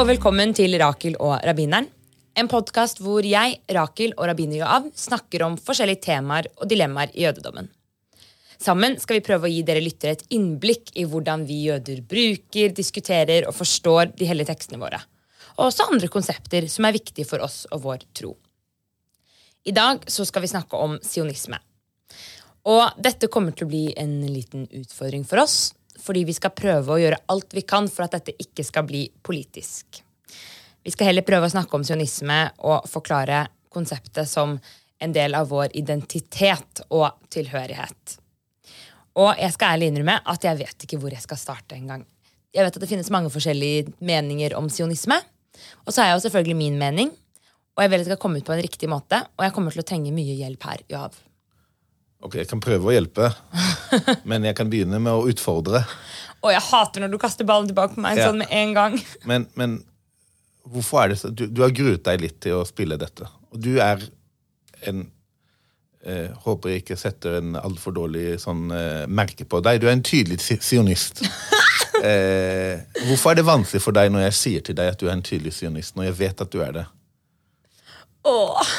og velkommen til Rakel og rabbineren. En podkast hvor jeg, Rakel og rabbiner Joav snakker om forskjellige temaer og dilemmaer i jødedommen. Sammen skal vi prøve å gi dere lyttere et innblikk i hvordan vi jøder bruker, diskuterer og forstår de hellige tekstene våre. Og også andre konsepter som er viktige for oss og vår tro. I dag skal vi snakke om sionisme. Og dette kommer til å bli en liten utfordring for oss, fordi vi skal prøve å gjøre alt vi kan for at dette ikke skal bli politisk. Vi skal heller prøve å snakke om sionisme og forklare konseptet som en del av vår identitet og tilhørighet. Og jeg skal ærlig innrømme at jeg vet ikke hvor jeg skal starte engang. Jeg vet at det finnes mange forskjellige meninger om sionisme. Og så har jeg jo selvfølgelig min mening. Og jeg vil at det skal komme ut på en riktig måte. Og jeg kommer til å trenge mye hjelp her. Johav. Ok, Jeg kan prøve å hjelpe, men jeg kan begynne med å utfordre. Og jeg hater når du kaster ballen tilbake på meg Ja. sånn med en gang. Men, men hvorfor er det så? Du, du har gruet deg litt til å spille dette. Og du er en eh, Håper jeg ikke setter en altfor dårlig sånn, eh, merke på deg. Du er en tydelig sionist. Eh, hvorfor er det vanskelig for deg når jeg sier til deg at du er en tydelig sionist, når jeg vet at du er det? Åh.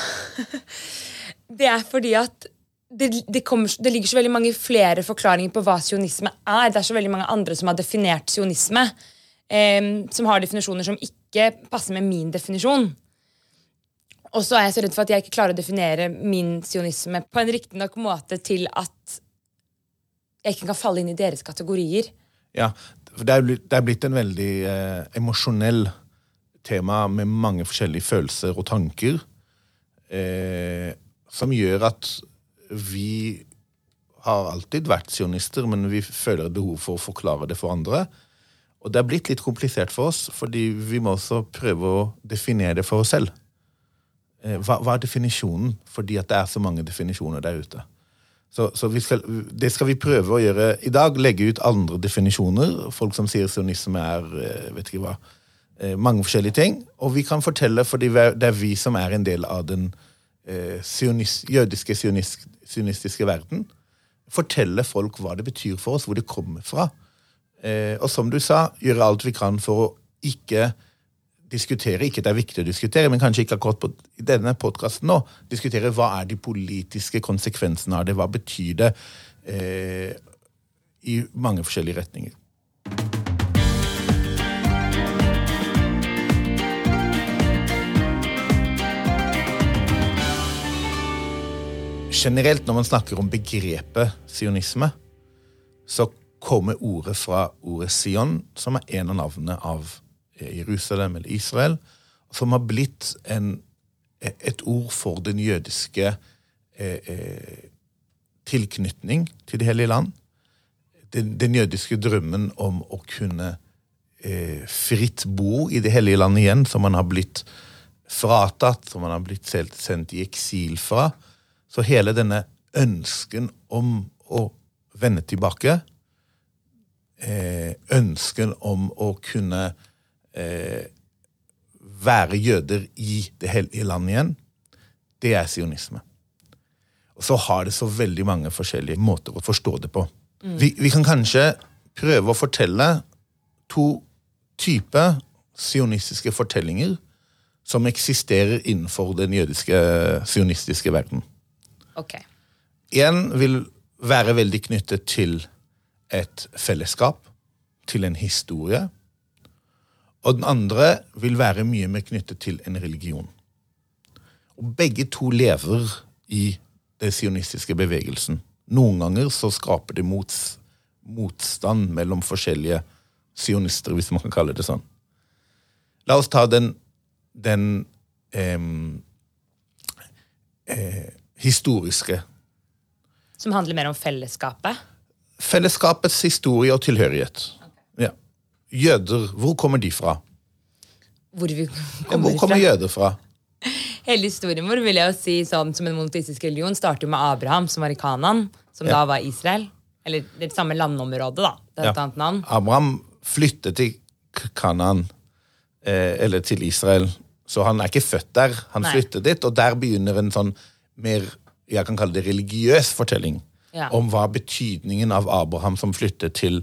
Det er fordi at det, det, kommer, det ligger så veldig mange flere forklaringer på hva sionisme er. Det er så veldig mange andre som har definert sionisme, eh, som har definisjoner som ikke passer med min definisjon. Og så er jeg så redd for at jeg ikke klarer å definere min sionisme på en riktig nok måte til at jeg ikke kan falle inn i deres kategorier. Ja, det er, blitt, det er blitt en veldig eh, emosjonell tema med mange forskjellige følelser og tanker, eh, som gjør at vi har alltid vært sionister, men vi føler et behov for å forklare det for andre. Og det er blitt litt komplisert for oss, fordi vi må også prøve å definere det for oss selv. Eh, hva, hva er definisjonen? Fordi det er så mange definisjoner der ute. Så, så skal, det skal vi prøve å gjøre i dag. Legge ut andre definisjoner. Folk som sier sionisme er eh, vet ikke hva, eh, mange forskjellige ting. Og vi kan fortelle, fordi det er vi som er en del av den eh, sionist, jødiske sionist, sionistiske verden, fortelle folk hva det betyr for oss, hvor det kommer fra. Eh, og som du sa, gjøre alt vi kan for å ikke diskutere, ikke det er viktig å diskutere, men kanskje ikke akkurat på, denne podkasten nå, diskutere hva er de politiske konsekvensene av det, hva betyr det eh, i mange forskjellige retninger. Generelt når man snakker om begrepet sionisme, så kommer ordet fra ordet Sion, som er en av navnene av eh, Jerusalem eller Israel, som har blitt en, et ord for den jødiske eh, eh, tilknytning til Det hellige land. Den, den jødiske drømmen om å kunne eh, fritt bo i Det hellige land igjen, som man har blitt fratatt, som man har blitt sendt i eksil fra. Så hele denne ønsken om å vende tilbake, eh, ønsken om å kunne eh, være jøder i det hellige landet igjen, det er sionisme. Og så har det så veldig mange forskjellige måter å forstå det på. Vi, vi kan kanskje prøve å fortelle to typer sionistiske fortellinger som eksisterer innenfor den jødiske sionistiske verden. Ok. En vil være veldig knyttet til et fellesskap, til en historie. Og den andre vil være mye mer knyttet til en religion. Og begge to lever i den sionistiske bevegelsen. Noen ganger så skaper det mots, motstand mellom forskjellige sionister, hvis man kan kalle det sånn. La oss ta den, den eh, eh, historiske Som handler mer om fellesskapet. Fellesskapets historie og tilhørighet. Ja. Jøder, hvor kommer de fra? Hvor kommer hvor kommer fra. jøder fra? Hele historien vår vil jeg jo si sånn som en monoteistisk religion starter med Abraham, som var i Kanan, som Ja. da var Israel. Eller det samme landområdet, da. Det er et Ja. annet navn. Abraham flyttet til Kanan, eh, eller til Israel. Så han er ikke født der. Han Nei. flyttet dit, og der begynner en sånn mer jeg kan kalle det religiøs fortelling Ja. om hva betydningen av Abraham som flyttet til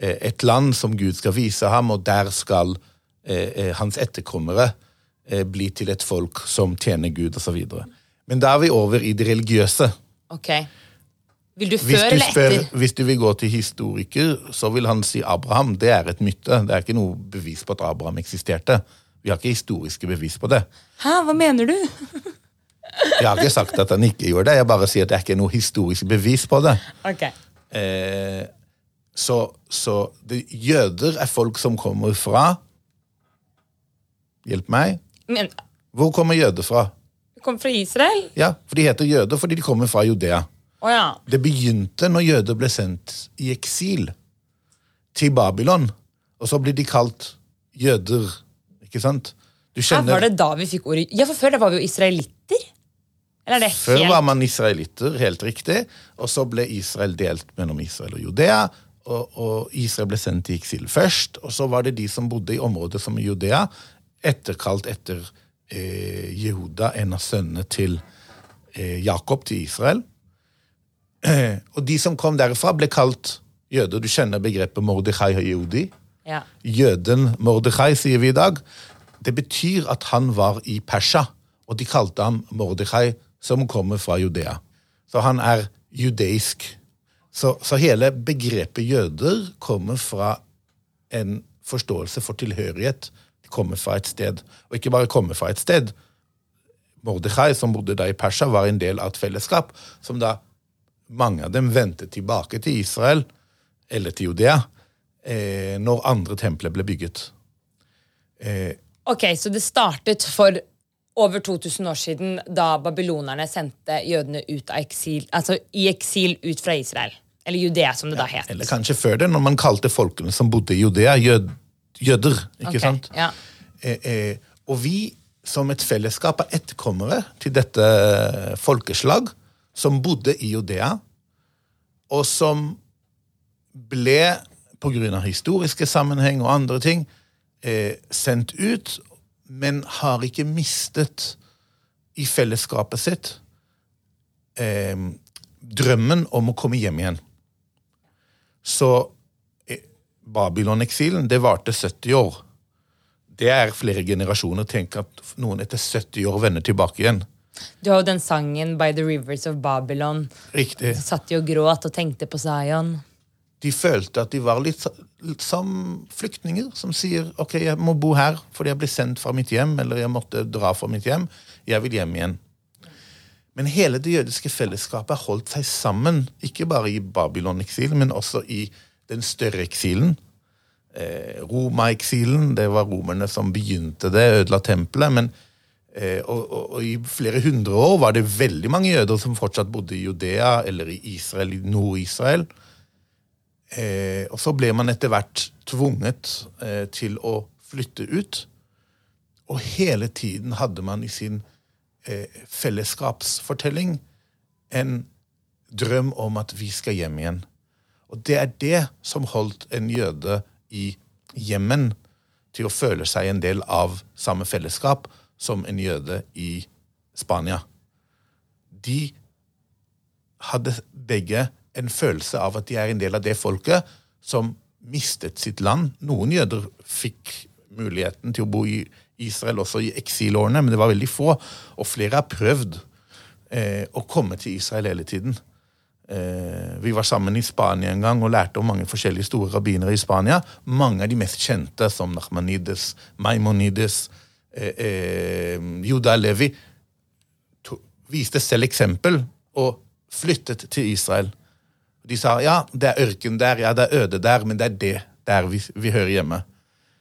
eh, et land som Gud skal vise ham, og der skal eh, eh, hans etterkommere eh, bli til et folk som tjener Gud, osv. Men da er vi over i det religiøse. Ok. Vil du før eller etter? hvis du vil gå til historiker, så vil han si Abraham. Det er et myte. Det er ikke noe bevis på at Abraham eksisterte. Vi har ikke historiske bevis på det. Hæ, hva mener du? Jeg har ikke sagt at han ikke gjorde det, jeg bare sier at det er ikke noe historisk bevis på det. Ok. Eh, så så det, jøder er folk som kommer fra Hjelp meg. Men Hvor kommer jøder fra? De kommer fra Israel? Ja, for De heter jøder fordi de kommer fra Judea. Oh, ja. Det begynte når jøder ble sendt i eksil til Babylon. Og så blir de kalt jøder. Ikke sant? Du Her var det da vi fikk ordet Ja, for før det var vi jo israelitter. Eller det Før helt var man israelitter, helt riktig. Og så ble Israel delt mellom Israel og Judea. Og, og Israel ble sendt i eksil først. Og så var det de som bodde i området som Judea, etterkalt etter eh, Jehuda, en av sønnene til eh, Jakob, til Israel. Eh, og de som kom derfra, ble kalt jøder. Du kjenner begrepet Mordechai Hayudi. Ja. Jøden Mordechai, sier vi i dag. Det betyr at han var i Persia, og de kalte ham Mordechai, som kommer fra Judea. Så han er judeisk. Så, så hele begrepet jøder kommer fra en forståelse for tilhørighet. De kommer fra et sted. Og ikke bare kommer fra et sted. Mordechai, som bodde da i Persia, var en del av et fellesskap som da mange av dem vendte tilbake til Israel, eller til Judea, eh, når andre templer ble bygget. Eh, Ok, Så det startet for over 2000 år siden, da babylonerne sendte jødene ut av eksil, altså i eksil ut fra Israel. Eller Judea, som det da het. eller kanskje før det, når man kalte folkene som bodde i Judea, jød, jøder. ikke okay, sant? Ja. Eh, eh, og vi som et fellesskap av etterkommere til dette folkeslag som bodde i Judea, og som ble, av historiske sammenheng og andre ting, eh, sendt ut, men har ikke mistet i fellesskapet sitt eh, drømmen om å komme hjem igjen. Så eh, Babylon-eksilen, det varte 70 år. Det er flere generasjoner. Tenk at noen etter 70 år vender tilbake igjen. Du har jo den sangen 'By the Rivers of Babylon'. Riktig. Satt jo og gråt og tenkte på Zion. De følte at de var litt, litt som flyktninger som sier ok, jeg må bo her fordi jeg ble sendt fra mitt hjem, eller jeg måtte dra fra mitt hjem. Jeg vil hjem igjen. Men hele det jødiske fellesskapet holdt seg sammen, ikke bare i Babylon-eksilen, men også i den større eksilen. Eh, Roma-eksilen, det var romerne som begynte det, ødela tempelet. men Eh, og, og, og I flere hundre år var det veldig mange jøder som fortsatt bodde i Judea eller i Israel, i Nord-Israel. Eh, og så ble man etter hvert tvunget eh, til å flytte ut. Og hele tiden hadde man i sin eh, fellesskapsfortelling en drøm om at vi skal hjem igjen. Og det er det som holdt en jøde i hjemmen til å føle seg en del av samme fellesskap som en jøde i Spania. De hadde begge en følelse av at de er en del av det folket som mistet sitt land. Noen jøder fikk muligheten til å bo i Israel også i eksilårene, men det var veldig få. Og flere har prøvd eh, å komme til Israel hele tiden. Eh, vi var sammen i Spania en gang og lærte om mange forskjellige store rabbinere i Spania. Mange av de mest kjente, som Nachmanides, Maimonides, eh, eh, Juda Levi, to, viste selv eksempel og flyttet til Israel. De sa ja, det er ørken der, ja, det er øde der, men det er det der vi, vi hører hjemme.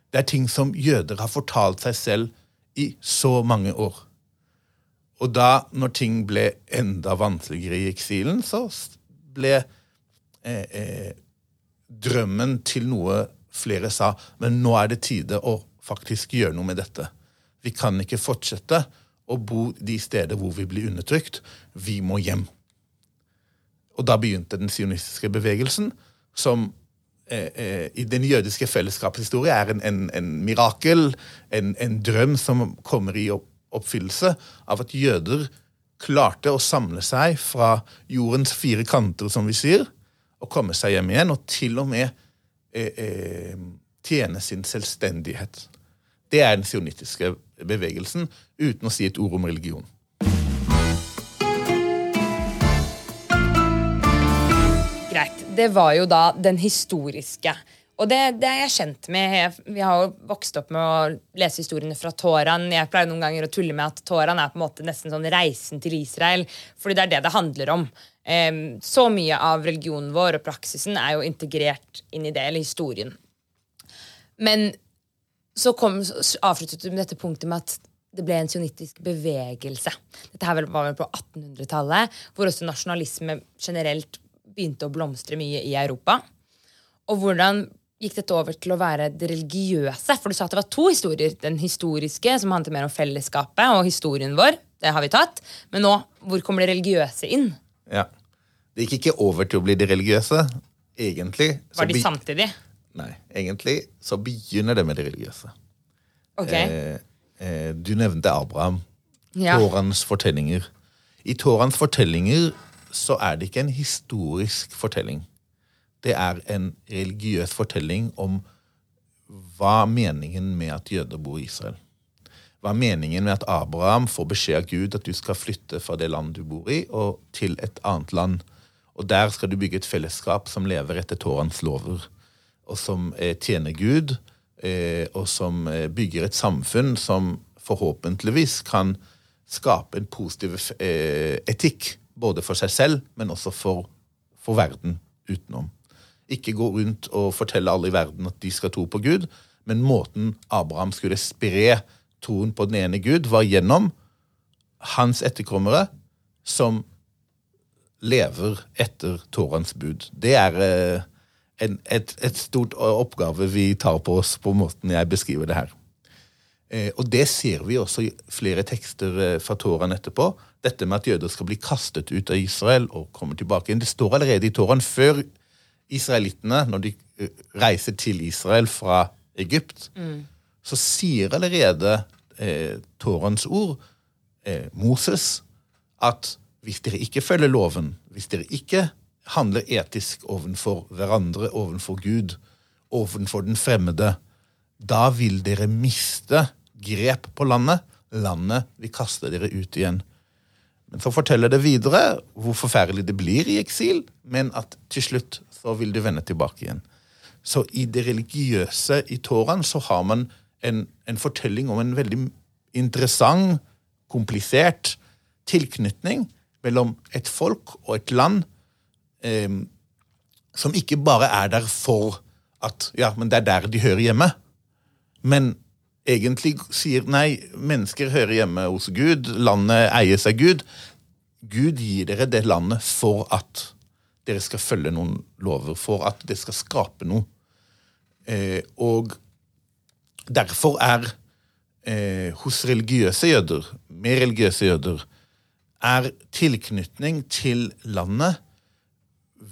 Det er ting som jøder har fortalt seg selv i så mange år. Og da, når ting ble enda vanskeligere i eksilen, så ble eh, eh, drømmen til noe flere sa, men nå er det tide å faktisk gjøre noe med dette. Vi kan ikke fortsette å bo de steder hvor vi blir undertrykt. Vi må hjem. Og da begynte den sionistiske bevegelsen, som eh, eh, i den jødiske fellesskapets historie er en, en, en mirakel, en, en drøm som kommer i oppfyllelse av at jøder klarte å samle seg fra jordens fire kanter, som vi sier, og komme seg hjem igjen, og til og med eh, eh, tjene sin selvstendighet. Det er den sionistiske bevegelsen, uten å si et ord om religion. Det var jo da den historiske. Og det, det er jeg kjent med. Vi har jo vokst opp med å lese historiene fra Toran. Jeg pleier noen ganger å tulle med at Toran er på en måte nesten sånn reisen til Israel. Fordi det er det det handler om. Um, så mye av religionen vår og praksisen er jo integrert inn i det, eller historien. Men så kom, så avsluttet du med dette punktet med at det ble en sionittisk bevegelse. Dette her var vel på 1800-tallet, hvor også nasjonalisme generelt begynte å blomstre mye i Europa. Og hvordan gikk dette over til å være det religiøse? For du sa at det var to historier. Den historiske, som handlet mer om fellesskapet, og historien vår. Det har vi tatt. Men nå, hvor kommer det religiøse inn? Ja. Det gikk ikke over til å bli det religiøse. Egentlig så Var de samtidig? Nei, egentlig så begynner det med det religiøse. Ok. Eh, eh, du nevnte Abraham. Ja. Tårans fortellinger. I Tårans fortellinger så er det ikke en historisk fortelling. Det er en religiøs fortelling om hva er meningen med at jøder bor i Israel. Hva er meningen med at Abraham får beskjed av Gud at du skal flytte fra det landet du bor i, og til et annet land. Og der skal du bygge et fellesskap som lever etter Torans lover, og som eh, tjener Gud, eh, og som eh, bygger et samfunn som forhåpentligvis kan skape en positiv etikk, både for seg selv, men også for, for verden utenom. Ikke gå rundt og fortelle alle i verden at de skal tro på Gud, men måten Abraham skulle spre troen på den ene Gud, var gjennom hans etterkommere som lever etter Torans bud. Det er eh, en, et, et stort oppgave vi tar på oss på måten jeg beskriver det her. Eh, og det ser vi også i flere tekster eh, fra Toran etterpå. Dette med at jøder skal bli kastet ut av Israel og komme tilbake igjen. Det står allerede i Toraen før israelittene, når de eh, reiser til Israel fra Egypt, så sier allerede eh, Toraens ord, eh, Moses, at hvis dere ikke følger loven, hvis dere ikke handler etisk overfor hverandre, overfor Gud, overfor den fremmede, da vil dere miste grep på landet. Landet vil kaste dere ut igjen. Så forteller det videre hvor forferdelig det blir i eksil, men at til slutt så vil du vende tilbake igjen. Så i det religiøse i Toraen så har man en, en fortelling om en veldig interessant, komplisert tilknytning mellom et folk og et land eh, som ikke bare er der for at ja, men det er der de hører hjemme, men egentlig sier nei, mennesker hører hjemme hos Gud, landet eies av Gud. Gud gir dere det landet for at dere skal følge noen lover, for at det skal skape noe. Eh, og derfor er eh, hos religiøse jøder, med religiøse jøder, er tilknytning til landet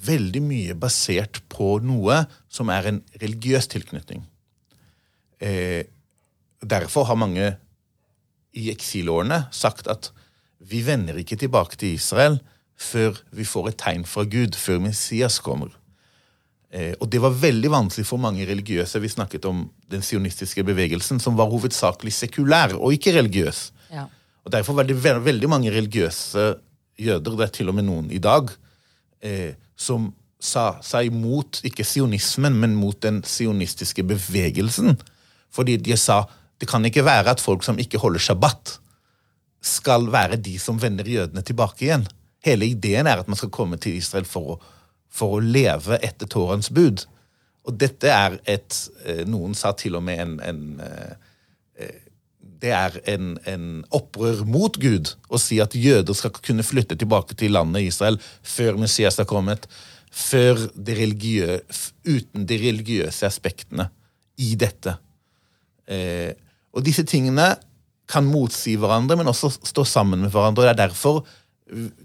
veldig mye basert på noe som er en religiøs tilknytning. Eh, derfor har mange i eksilårene sagt at vi vender ikke tilbake til Israel før vi får et tegn fra Gud, før Messias kommer. Eh, og det var veldig vanskelig for mange religiøse. Vi snakket om den sionistiske bevegelsen, som var hovedsakelig sekulær og ikke religiøs. Ja. Og Derfor var det veldig mange religiøse jøder, det er til og med noen i dag, eh, som sa, seg imot ikke sionismen, men mot den sionistiske bevegelsen. Fordi de sa det kan ikke være at folk som ikke holder shabbat, skal være de som vender jødene tilbake igjen. Hele ideen er at man skal komme til Israel for å, for å leve etter Tårens bud. Og dette er et eh, Noen sa til og med en, en eh, det er en, en opprør mot Gud å si at jøder skal kunne flytte tilbake til landet Israel før Messias har kommet, før det uten de religiøse aspektene i dette. Eh, og disse tingene kan motsi hverandre, men også stå sammen med hverandre. og Det er derfor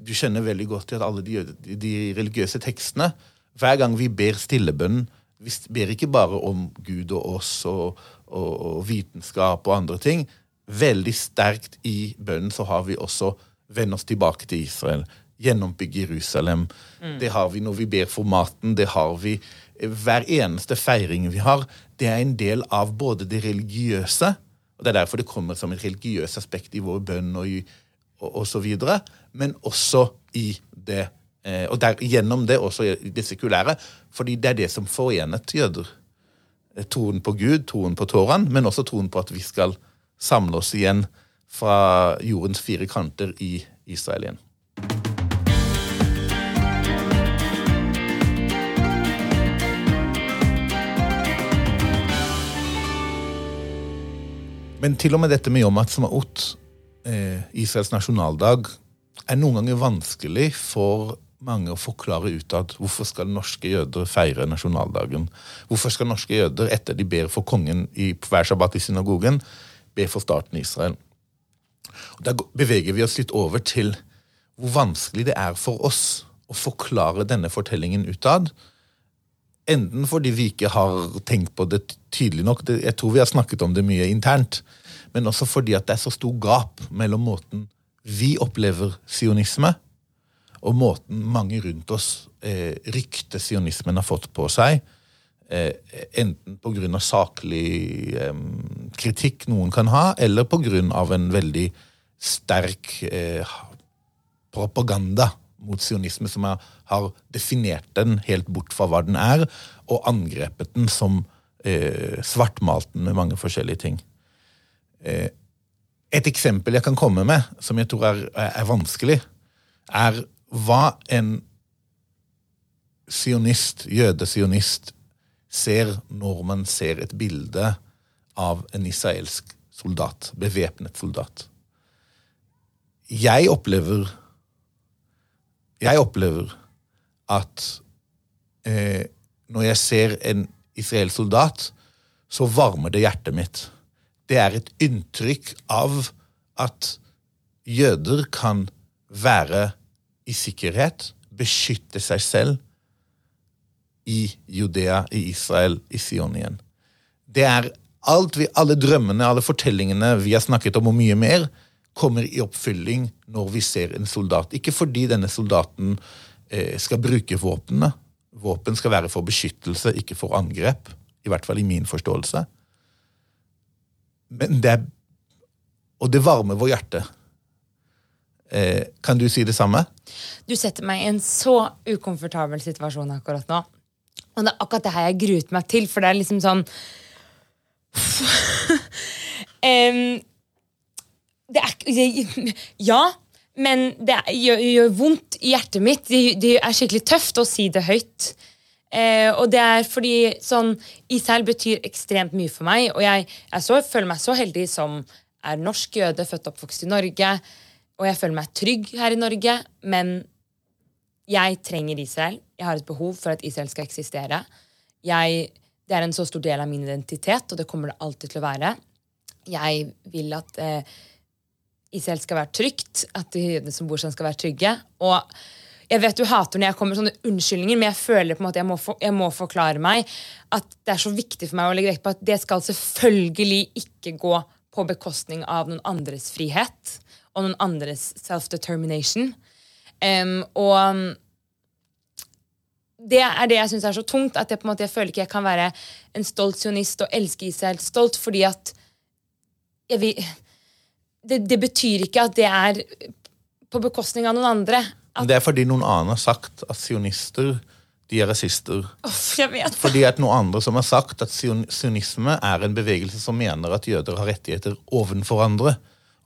du kjenner veldig godt at alle de, de religiøse tekstene Hver gang vi ber stillebønn, vi ber ikke bare om Gud og oss og, og, og vitenskap og andre ting. Veldig sterkt i bønnen så har vi også 'venn oss tilbake til Israel. Gjenoppbygge Jerusalem. Det har vi når vi ber for maten. Det har vi hver eneste feiring vi har. Det er en del av både det religiøse Og Det er derfor det kommer som et religiøst aspekt i vår bønn og, i, og, og så videre, men også i det eh, Og der, gjennom det også i det sekulære, fordi det er det som forenet jøder. Eh, Troen på Gud, troen på Toraen, men også troen på at vi skal samle oss igjen fra jordens fire kanter i Israel igjen. Men til og med dette med Yom Ha'atzmaut, eh, Israels nasjonaldag, er noen ganger vanskelig for mange å forklare utad. Hvorfor skal norske jøder feire nasjonaldagen? Hvorfor skal norske jøder, etter de ber for kongen i, hver sabbat i synagogen, be for staten i Israel? Og Da beveger vi oss litt over til hvor vanskelig det er for oss å forklare denne fortellingen utad. Enten fordi vi ikke har tenkt på det tydelig nok, jeg tror vi har snakket om det mye internt, men også fordi at det er så stor gap mellom måten vi opplever sionisme, og måten mange rundt oss eh, ryktet sionismen har fått på seg. Eh, enten pga. saklig eh, kritikk noen kan ha, eller pga. en veldig sterk eh, propaganda mot sionisme som har, definert den helt bort fra hva den er, og angrepet den som eh, svartmalt den med mange forskjellige ting. Eh, et eksempel jeg kan komme med, som jeg tror er, er vanskelig, er hva en sionist, jødesionist, ser når man ser et bilde av en israelsk soldat, bevæpnet soldat. Jeg opplever Jeg opplever at eh, når jeg ser en israelsk soldat, så varmer det hjertet mitt. Det er et inntrykk av at jøder kan være i sikkerhet, beskytte seg selv i Judea, i Israel, i Sionien. Det er alt vi, alle drømmene, alle fortellingene vi har snakket om, og mye mer, kommer i oppfylling når vi ser en soldat. Ikke fordi denne soldaten eh, skal bruke våpnene. Våpen skal være for beskyttelse, ikke for angrep. I hvert fall i min forståelse. Men det er Og det varmer vår hjerte. Eh, kan du si det samme? Du setter meg i en så ukomfortabel situasjon akkurat nå. Og det er akkurat det her jeg gruet meg til, for det er liksom sånn um, Det er Ja, men det gjør, gjør, vondt i hjertet mitt. Det, det, er skikkelig tøft å si det høyt. Eh, og det er fordi sånn Israel betyr ekstremt mye for meg, og jeg, jeg så, føler meg så heldig som er norsk jøde, født og oppvokst i Norge, og jeg føler meg trygg her i Norge, men jeg trenger Israel. Jeg har et behov for at Israel skal eksistere. Jeg, det er en så stor del av min identitet, og det kommer det alltid til å være. Jeg vil at eh, Israel skal være trygt, at de jødene som bor sånn, skal være trygge. Og jeg vet du hater når jeg kommer med sånne unnskyldninger, men jeg føler på en måte jeg må, for, jeg må, forklare meg at det er så viktig for meg å legge vekt på at det skal selvfølgelig ikke gå på bekostning av noen andres frihet og noen andres self-determination. Um, og det er det jeg syns er så tungt, at jeg, på en måte, jeg føler ikke jeg kan være en stolt sionist og elske Israel stolt, fordi at jeg vil, det, det, betyr ikke at det er på bekostning av noen andre. At, det er fordi noen annen har sagt at sionister de er rasister. Oh. Fordi at noen andre som har sagt at sionisme er en bevegelse som mener at jøder har rettigheter ovenfor andre.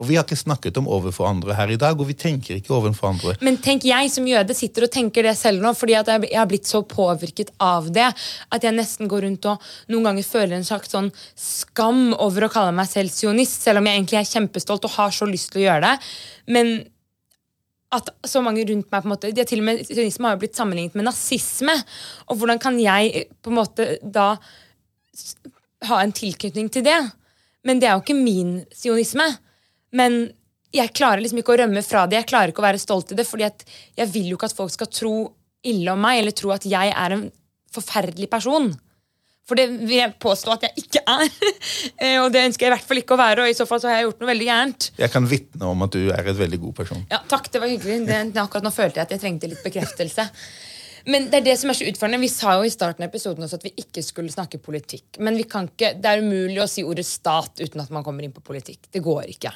Og Vi har ikke snakket om overfor andre her i dag, og vi tenker ikke overfor andre. Men tenk jeg som jøde sitter og tenker det selv nå, fordi at jeg har blitt så påvirket av det at jeg nesten går rundt og noen ganger føler en slags sånn skam over å kalle meg selv sionist, selv om jeg egentlig er kjempestolt og har så lyst til å gjøre det. Men at så mange rundt meg på en måte, det til og med Sionisme har jo blitt sammenlignet med nazisme. Og hvordan kan jeg på en måte da ha en tilknytning til det? Men det er jo ikke min sionisme. Men jeg klarer liksom ikke å rømme fra det. Jeg klarer ikke å være stolt i det, fordi jeg vil jo ikke at folk skal tro ille om meg, eller tro at jeg er en forferdelig person. For det vil jeg påstå at jeg ikke er. Eh, og det ønsker jeg i hvert fall ikke å være. Og i så fall så har jeg gjort noe veldig gærent. Jeg kan vitne om at du er et veldig god person. Ja, takk, det var hyggelig. Det, akkurat nå følte jeg at jeg trengte litt bekreftelse. Men det er det som er så utfordrende. Vi sa jo i starten av episoden også at vi ikke skulle snakke politikk. Men ikke, det er umulig å si ordet stat uten at man kommer inn på politikk. Det går ikke.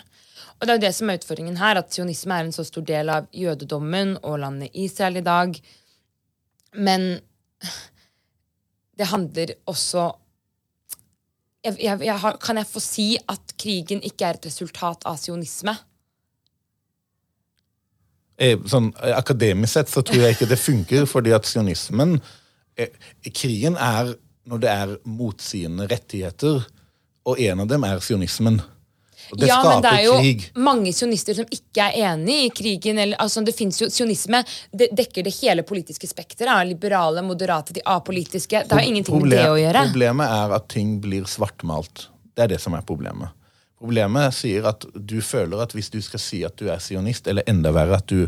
Og det er jo det som er utfordringen her, at sionisme er en så stor del av jødedommen og landet Israel i dag. Men det handler også jeg, jeg, jeg har, Kan jeg få si at krigen ikke er et resultat av sionisme? Eh, sånn, eh, akademisk sett så tror jeg ikke det funker, fordi at sionismen eh, Krigen er når det er motsigende rettigheter, og en av dem er sionismen. Og det ja, men det er jo krig. mange sionister som ikke er enig i krigen. Eller, altså, det finnes jo, Sionisme det dekker det hele politiske spekteret. Liberale, moderate, de apolitiske. Det har ingenting med det å gjøre. Problemet er at ting blir svartmalt. Det er det som er problemet. Problemet sier at du føler at hvis du skal si at du er sionist, eller enda verre at du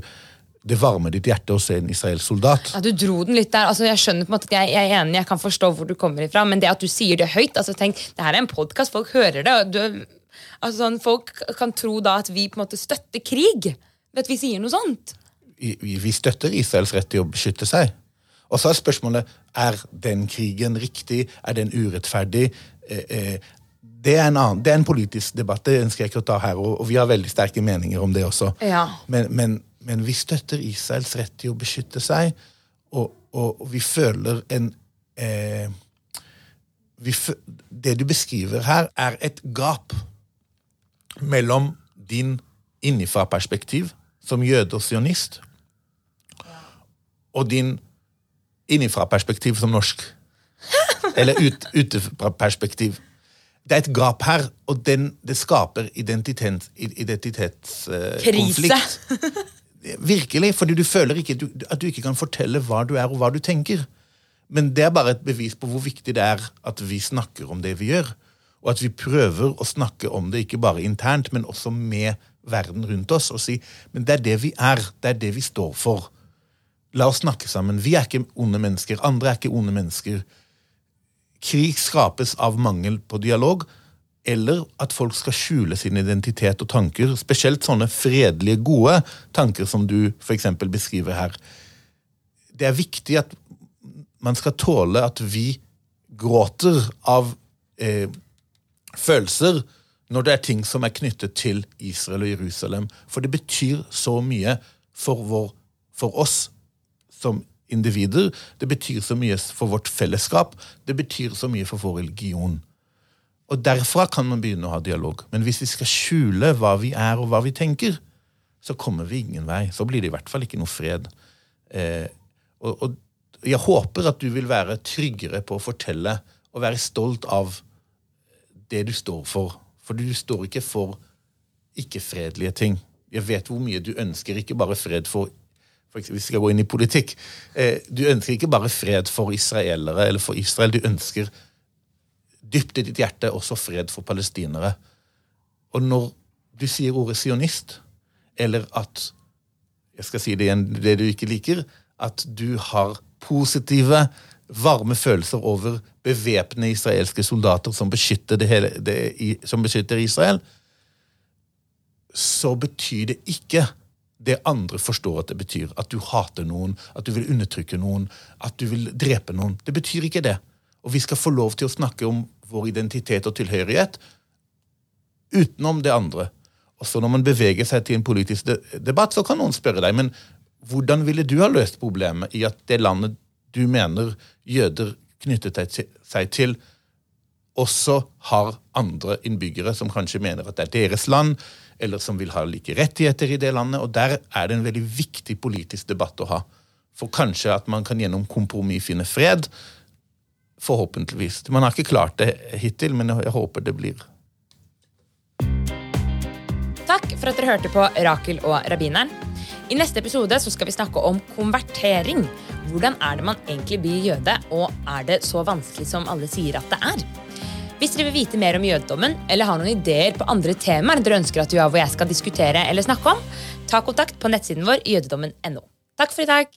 det varmer ditt hjerte å se en israelsk soldat. Ja, Du dro den litt der. altså Jeg skjønner på en måte at jeg, jeg er enig, jeg kan forstå hvor du kommer ifra, men det at du sier det høyt altså tenk, Det her er en podkast, folk hører det. og Du, altså sånn, Folk kan tro da at vi på en måte støtter krig ved at vi sier noe sånt. Vi, vi støtter Israels rett til å beskytte seg. Og så er spørsmålet er den krigen riktig, er den urettferdig. Eh, eh, det, er en annen, det er en politisk debatt, det ønsker jeg ikke å ta her, og, vi har veldig sterke meninger om det også. Ja. Men, men, men vi støtter Israels rett til å beskytte seg, og, og, vi føler en eh, vi, Det du beskriver her, er et gap mellom din innifra-perspektiv som jøde og sionist, og din innifra-perspektiv som norsk. Eller ut, utefra-perspektiv. Det er et gap her, og den, det skaper identitets, identitetskonflikt. Virkelig, fordi du føler ikke, du, at du ikke kan fortelle hva du er og hva du tenker. Men det er bare et bevis på hvor viktig det er at vi snakker om det vi gjør. Og at vi prøver å snakke om det ikke bare internt, men også med verden rundt oss. Og si men det er det vi er, det er det vi står for. La oss snakke sammen. Vi er ikke onde mennesker. Andre er ikke onde mennesker. Krig skapes av mangel på dialog, eller at folk skal skjule sin identitet og tanker. Spesielt sånne fredelige, gode tanker som du f.eks. beskriver her. Det er viktig at man skal tåle at vi gråter av eh, følelser når det er ting som er knyttet til Israel og Jerusalem. For det betyr så mye for, vår, for oss som individer. Det betyr så mye for vårt fellesskap. Det betyr så mye for vår religion. Og Derfra kan man begynne å ha dialog. Men hvis vi skal skjule hva vi er og hva vi tenker, så kommer vi ingen vei. Så blir det i hvert fall ikke noe fred. Eh, og, og jeg håper at du vil være tryggere på å fortelle og være stolt av det du står for. For du står ikke for ikke-fredelige ting. Jeg vet hvor mye du ønsker ikke bare fred for Hvis vi skal gå inn i politikk. Eh, du ønsker ikke bare fred for israelere eller for Israel. Du ønsker dypt i ditt hjerte også fred for palestinere. Og når du sier ordet sionist, eller at jeg skal si det igjen, det du ikke liker, at du har positive, varme følelser over bevæpnede israelske soldater som beskytter, hele, det, som beskytter Israel, så betyr det ikke det andre forstår at det betyr. At du hater noen, at du vil undertrykke noen, at du vil drepe noen. Det betyr ikke det. Og vi skal få lov til å snakke om vår identitet og tilhørighet utenom det andre. Og så når man beveger seg til en politisk debatt, så kan noen spørre deg men hvordan ville du ha løst problemet i at det landet du mener jøder knyttet seg til, også har andre innbyggere som kanskje mener at det er deres land, eller som vil ha like rettigheter i det landet. Og der er det en veldig viktig politisk debatt å ha. For kanskje at man kan gjennom kompromiss finne fred. Forhåpentligvis. Man har ikke klart det hittil, men jeg håper det blir. Takk for at dere hørte på Rakel og rabbineren. I neste episode så skal vi snakke om konvertering. Hvordan er det man egentlig blir jøde, og er det så vanskelig som alle sier at det er? Hvis dere vil vite mer om jødedommen, eller har noen ideer på andre temaer dere ønsker at Joav og jeg skal diskutere eller snakke om, ta kontakt på nettsiden vår jødedommen.no. Takk for i dag.